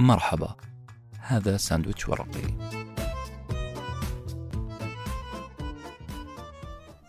مرحبا. هذا ساندويتش ورقي.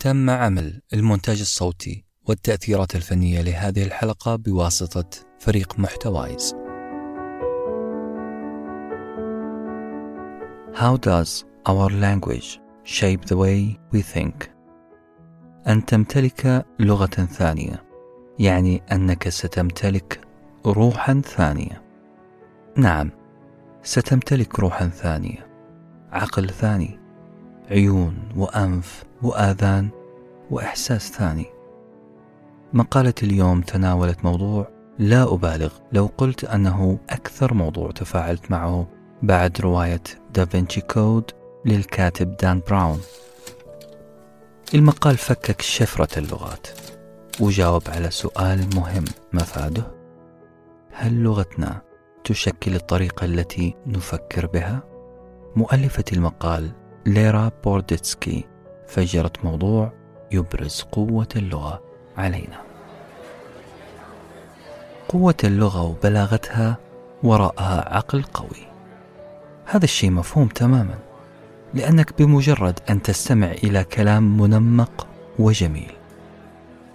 تم عمل المونتاج الصوتي والتأثيرات الفنية لهذه الحلقة بواسطة فريق محتوايز. How does our language shape the way we think? أن تمتلك لغة ثانية يعني أنك ستمتلك روحا ثانية. نعم ستمتلك روحا ثانية عقل ثاني عيون وأنف وآذان وإحساس ثاني. مقالة اليوم تناولت موضوع لا أبالغ لو قلت أنه أكثر موضوع تفاعلت معه بعد رواية دافنشي كود للكاتب دان براون. المقال فكك شفرة اللغات وجاوب على سؤال مهم مفاده هل لغتنا تشكل الطريقة التي نفكر بها؟ مؤلفة المقال ليرا بورديتسكي فجرت موضوع يبرز قوة اللغة علينا. قوة اللغة وبلاغتها وراءها عقل قوي. هذا الشيء مفهوم تماما، لأنك بمجرد أن تستمع إلى كلام منمق وجميل،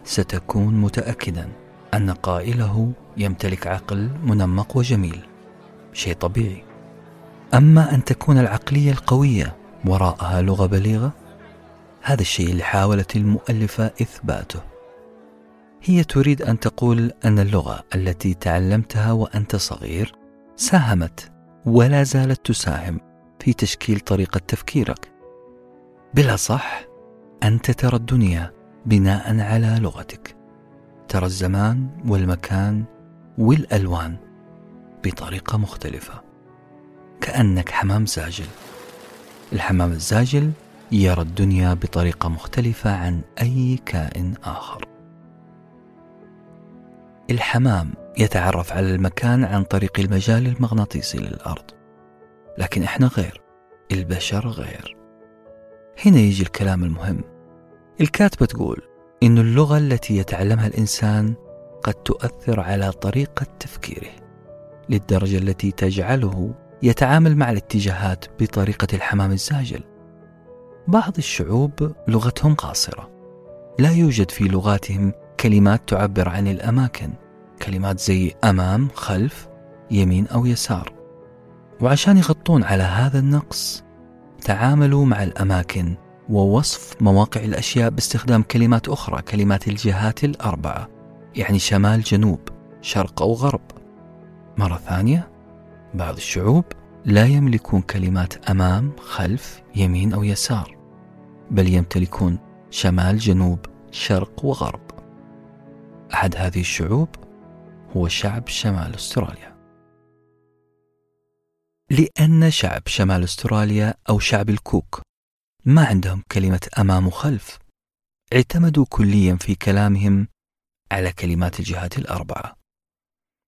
ستكون متأكدا أن قائله يمتلك عقل منمق وجميل شيء طبيعي. أما أن تكون العقلية القوية وراءها لغة بليغة هذا الشيء اللي حاولت المؤلفة إثباته. هي تريد أن تقول أن اللغة التي تعلمتها وأنت صغير ساهمت ولا زالت تساهم في تشكيل طريقة تفكيرك. بلا صح أنت ترى الدنيا بناء على لغتك. ترى الزمان والمكان والألوان بطريقة مختلفة. كأنك حمام زاجل الحمام الزاجل يرى الدنيا بطريقة مختلفة عن أي كائن آخر. الحمام يتعرف على المكان عن طريق المجال المغناطيسي للأرض. لكن إحنا غير. البشر غير. هنا يجي الكلام المهم. الكاتبة تقول إن اللغة التي يتعلمها الإنسان قد تؤثر على طريقة تفكيره للدرجة التي تجعله يتعامل مع الاتجاهات بطريقة الحمام الزاجل. بعض الشعوب لغتهم قاصرة، لا يوجد في لغاتهم كلمات تعبر عن الأماكن، كلمات زي أمام، خلف، يمين أو يسار. وعشان يغطون على هذا النقص، تعاملوا مع الأماكن ووصف مواقع الأشياء باستخدام كلمات أخرى كلمات الجهات الأربعة يعني شمال جنوب شرق أو غرب. مرة ثانية بعض الشعوب لا يملكون كلمات أمام خلف يمين أو يسار بل يمتلكون شمال جنوب شرق وغرب. أحد هذه الشعوب هو شعب شمال أستراليا. لأن شعب شمال أستراليا أو شعب الكوك ما عندهم كلمة أمام وخلف اعتمدوا كليا في كلامهم على كلمات الجهات الأربعة.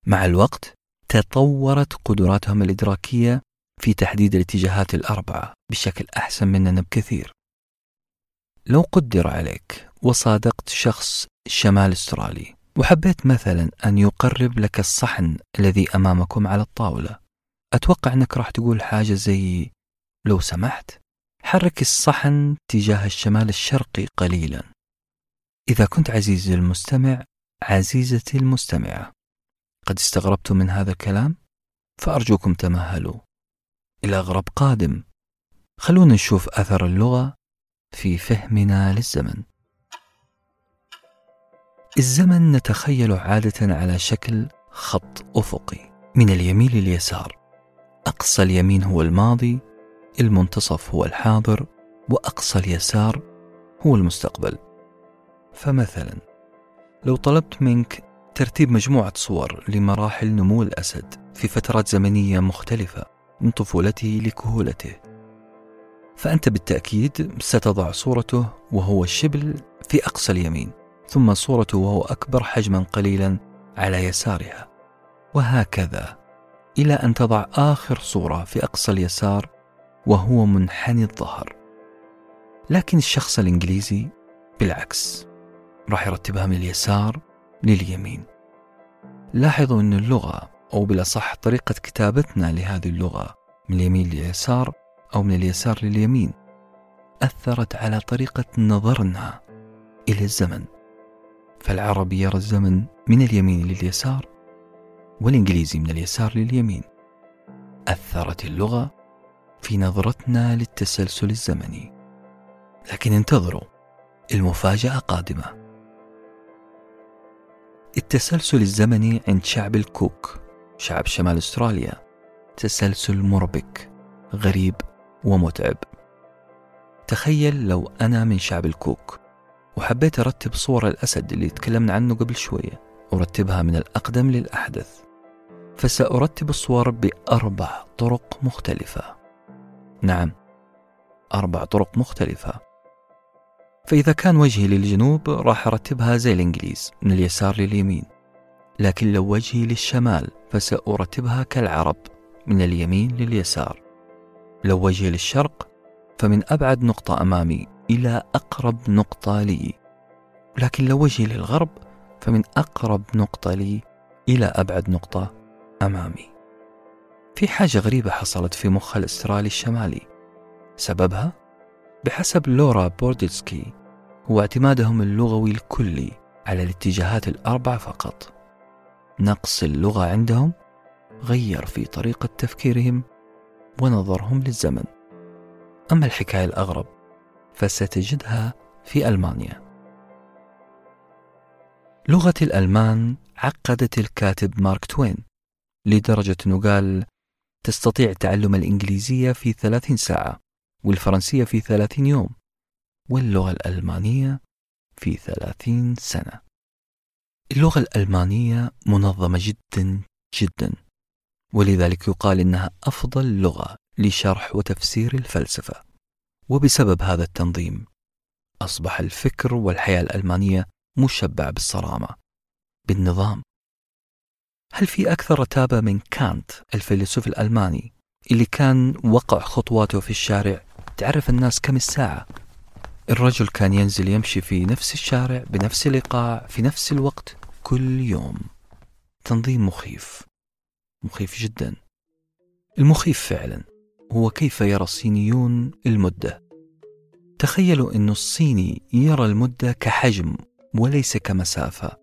مع الوقت تطورت قدراتهم الإدراكية في تحديد الاتجاهات الأربعة بشكل أحسن مننا بكثير لو قدر عليك وصادقت شخص شمال استرالي وحبيت مثلا أن يقرب لك الصحن الذي أمامكم على الطاولة أتوقع أنك راح تقول حاجة زي لو سمحت؟ حرك الصحن تجاه الشمال الشرقي قليلا. إذا كنت عزيزي المستمع عزيزتي المستمعة قد استغربتم من هذا الكلام فأرجوكم تمهلوا. إلى غرب قادم. خلونا نشوف أثر اللغة في فهمنا للزمن. الزمن نتخيله عادة على شكل خط أفقي. من اليمين لليسار. أقصى اليمين هو الماضي المنتصف هو الحاضر وأقصى اليسار هو المستقبل. فمثلا لو طلبت منك ترتيب مجموعة صور لمراحل نمو الأسد في فترات زمنية مختلفة من طفولته لكهولته فأنت بالتأكيد ستضع صورته وهو الشبل في أقصى اليمين ثم صورته وهو أكبر حجما قليلا على يسارها. وهكذا إلى أن تضع آخر صورة في أقصى اليسار وهو منحني الظهر. لكن الشخص الإنجليزي بالعكس راح يرتبها من اليسار لليمين. لاحظوا أن اللغة أو بالأصح طريقة كتابتنا لهذه اللغة من اليمين لليسار أو من اليسار لليمين أثرت على طريقة نظرنا إلى الزمن. فالعربي يرى الزمن من اليمين لليسار والإنجليزي من اليسار لليمين. أثرت اللغة في نظرتنا للتسلسل الزمني. لكن انتظروا المفاجأة قادمة. التسلسل الزمني عند شعب الكوك شعب شمال أستراليا. تسلسل مربك غريب ومتعب. تخيل لو أنا من شعب الكوك وحبيت أرتب صور الأسد اللي تكلمنا عنه قبل شوية أرتبها من الأقدم للأحدث. فسأرتب الصور بأربع طرق مختلفة. نعم. أربع طرق مختلفة. فإذا كان وجهي للجنوب راح أرتبها زي الإنجليز من اليسار لليمين. لكن لو وجهي للشمال فسأرتبها كالعرب من اليمين لليسار. لو وجهي للشرق فمن أبعد نقطة أمامي إلى أقرب نقطة لي. لكن لو وجهي للغرب فمن أقرب نقطة لي إلى أبعد نقطة أمامي. في حاجة غريبة حصلت في مخ الأسترالي الشمالي. سببها؟ بحسب لورا بورديسكي هو اعتمادهم اللغوي الكلي على الاتجاهات الأربع فقط. نقص اللغة عندهم غير في طريقة تفكيرهم ونظرهم للزمن. أما الحكاية الأغرب فستجدها في ألمانيا. لغة الألمان عقدت الكاتب مارك توين لدرجة أنه قال تستطيع تعلم الإنجليزية في ثلاثين ساعة والفرنسية في ثلاثين يوم واللغة الألمانية في ثلاثين سنة. اللغة الألمانية منظمة جدا جدا ولذلك يقال إنها أفضل لغة لشرح وتفسير الفلسفة. وبسبب هذا التنظيم أصبح الفكر والحياة الألمانية مشبع بالصرامة بالنظام هل في أكثر رتابة من كانت الفيلسوف الألماني اللي كان وقع خطواته في الشارع؟ تعرف الناس كم الساعة؟ الرجل كان ينزل يمشي في نفس الشارع بنفس الإيقاع في نفس الوقت كل يوم. تنظيم مخيف. مخيف جدا. المخيف فعلا هو كيف يرى الصينيون المدة. تخيلوا أن الصيني يرى المدة كحجم وليس كمسافة.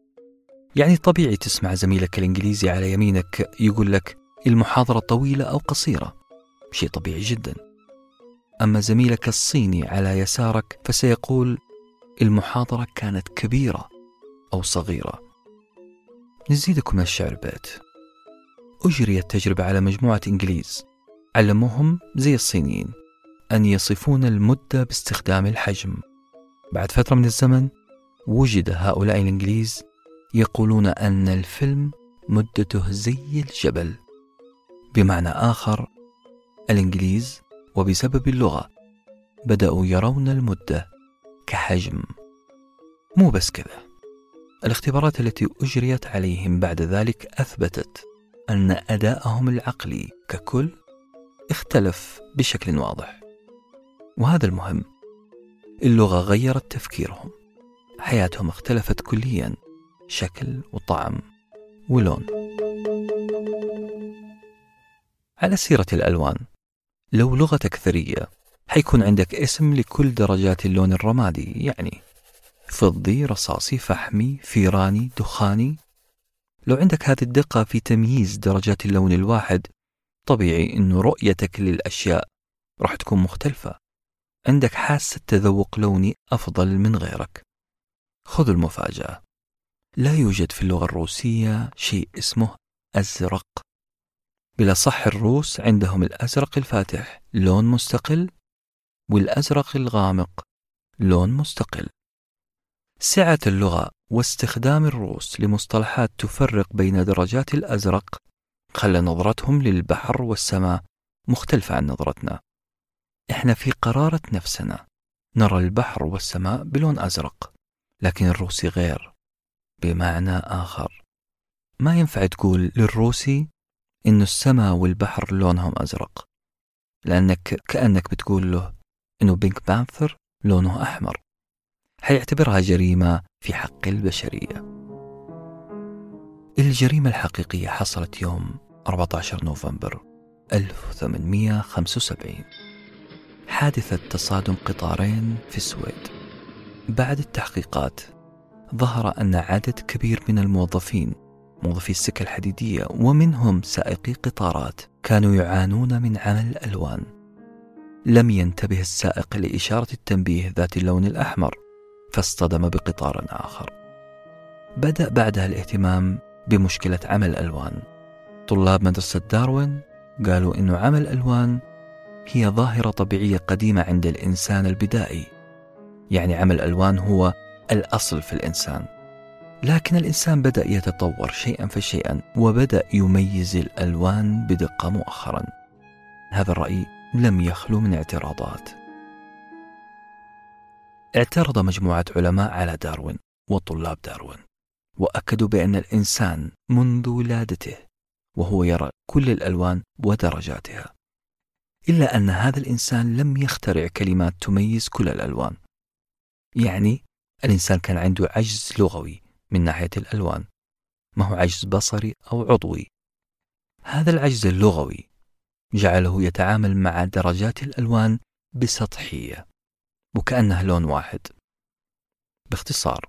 يعني طبيعي تسمع زميلك الإنجليزي على يمينك يقول لك المحاضرة طويلة أو قصيرة. شيء طبيعي جدا. أما زميلك الصيني على يسارك فسيقول المحاضرة كانت كبيرة أو صغيرة. نزيدكم من الشعر بيت أجريت تجربة على مجموعة إنجليز علموهم زي الصينيين أن يصفون المدة باستخدام الحجم. بعد فترة من الزمن وجد هؤلاء الإنجليز يقولون أن الفيلم مدته زي الجبل بمعنى آخر الإنجليز وبسبب اللغة بدأوا يرون المدة كحجم. مو بس كذا الاختبارات التي أجريت عليهم بعد ذلك أثبتت أن أداءهم العقلي ككل اختلف بشكل واضح. وهذا المهم اللغة غيرت تفكيرهم حياتهم اختلفت كليا. شكل وطعم ولون. على سيرة الألوان لو لغتك ثرية حيكون عندك اسم لكل درجات اللون الرمادي يعني فضي رصاصي فحمي فيراني دخاني. لو عندك هذه الدقة في تمييز درجات اللون الواحد طبيعي أنه رؤيتك للأشياء راح تكون مختلفة. عندك حاسة تذوق لوني أفضل من غيرك. خذ المفاجأة. لا يوجد في اللغة الروسية شيء اسمه أزرق. بلا صح الروس عندهم الأزرق الفاتح لون مستقل والأزرق الغامق لون مستقل. سعة اللغة واستخدام الروس لمصطلحات تفرق بين درجات الأزرق خلى نظرتهم للبحر والسماء مختلفة عن نظرتنا. إحنا في قرارة نفسنا نرى البحر والسماء بلون أزرق لكن الروسي غير. بمعنى آخر. ما ينفع تقول للروسي إنه السماء والبحر لونهم أزرق لأنك كأنك بتقول له إنه بينك بانثر لونه أحمر. حيعتبرها جريمة في حق البشرية. الجريمة الحقيقية حصلت يوم 14 نوفمبر 1875 حادثة تصادم قطارين في السويد. بعد التحقيقات ظهر أن عدد كبير من الموظفين موظفي السكة الحديدية ومنهم سائقي قطارات كانوا يعانون من عمل الألوان. لم ينتبه السائق لإشارة التنبيه ذات اللون الأحمر فاصطدم بقطار آخر. بدأ بعدها الاهتمام بمشكلة عمل الألوان. طلاب مدرسة داروين قالوا إنه عمل الألوان هي ظاهرة طبيعية قديمة عند الإنسان البدائي. يعني عمل الألوان هو الأصل في الإنسان. لكن الإنسان بدأ يتطور شيئا فشيئا وبدأ يميز الألوان بدقة مؤخرا. هذا الرأي لم يخلو من اعتراضات. اعترض مجموعة علماء على داروين وطلاب داروين وأكدوا بأن الإنسان منذ ولادته وهو يرى كل الألوان ودرجاتها. إلا أن هذا الإنسان لم يخترع كلمات تميز كل الألوان. يعني الإنسان كان عنده عجز لغوي من ناحية الألوان. ما هو عجز بصري أو عضوي. هذا العجز اللغوي جعله يتعامل مع درجات الألوان بسطحية وكأنها لون واحد. باختصار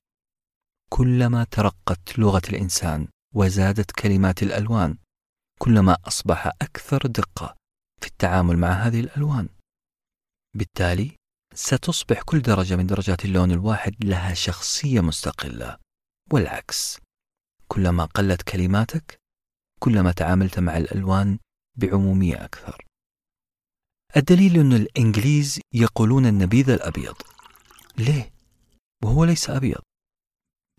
كلما ترقت لغة الإنسان وزادت كلمات الألوان كلما أصبح أكثر دقة في التعامل مع هذه الألوان. بالتالي ستصبح كل درجة من درجات اللون الواحد لها شخصية مستقلة والعكس. كلما قلت كلماتك كلما تعاملت مع الألوان بعمومية أكثر. الدليل أن الإنجليز يقولون النبيذ الأبيض. ليه؟ وهو ليس أبيض.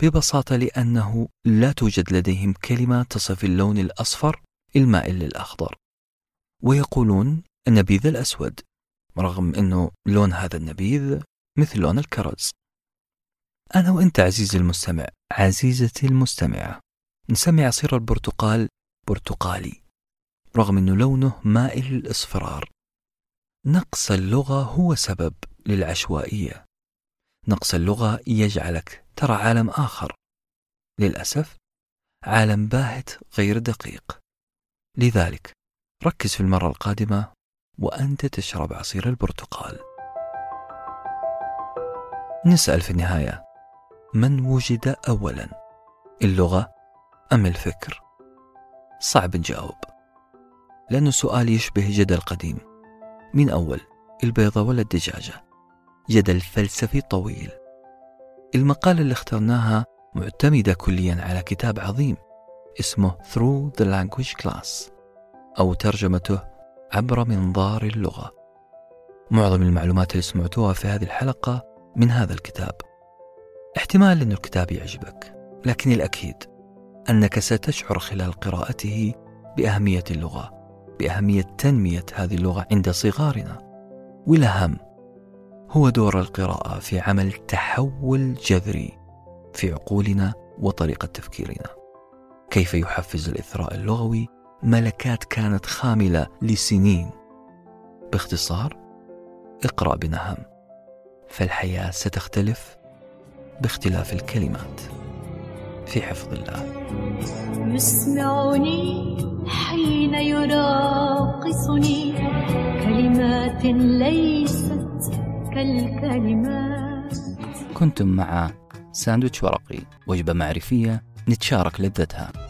ببساطة لأنه لا توجد لديهم كلمة تصف اللون الأصفر المائل للأخضر. ويقولون النبيذ الأسود. رغم أنه لون هذا النبيذ مثل لون الكرز. أنا وأنت عزيزي المستمع عزيزتي المستمعة نسمي عصير البرتقال برتقالي رغم أنه لونه مائل للإصفرار. نقص اللغة هو سبب للعشوائية. نقص اللغة يجعلك ترى عالم آخر. للأسف عالم باهت غير دقيق. لذلك ركز في المرة القادمة وأنت تشرب عصير البرتقال. نسأل في النهاية من وجد أولا اللغة أم الفكر؟ صعب نجاوب لأنه سؤال يشبه جدل قديم. من أول؟ البيضة ولا الدجاجة؟ جدل فلسفي طويل. المقالة اللي اخترناها معتمدة كليا على كتاب عظيم اسمه Through the Language Class أو ترجمته عبر منظار اللغة. معظم المعلومات اللي سمعتوها في هذه الحلقة من هذا الكتاب. احتمال أن الكتاب يعجبك لكن الأكيد أنك ستشعر خلال قراءته بأهمية اللغة بأهمية تنمية هذه اللغة عند صغارنا. والأهم هو دور القراءة في عمل تحول جذري في عقولنا وطريقة تفكيرنا. كيف يحفز الإثراء اللغوي ملكات كانت خاملة لسنين. باختصار اقرأ بنهم فالحياة ستختلف باختلاف الكلمات. في حفظ الله. يسمعني حين يراقصني كلمات ليست كالكلمات. كنتم مع ساندويتش ورقي وجبة معرفية نتشارك لذتها.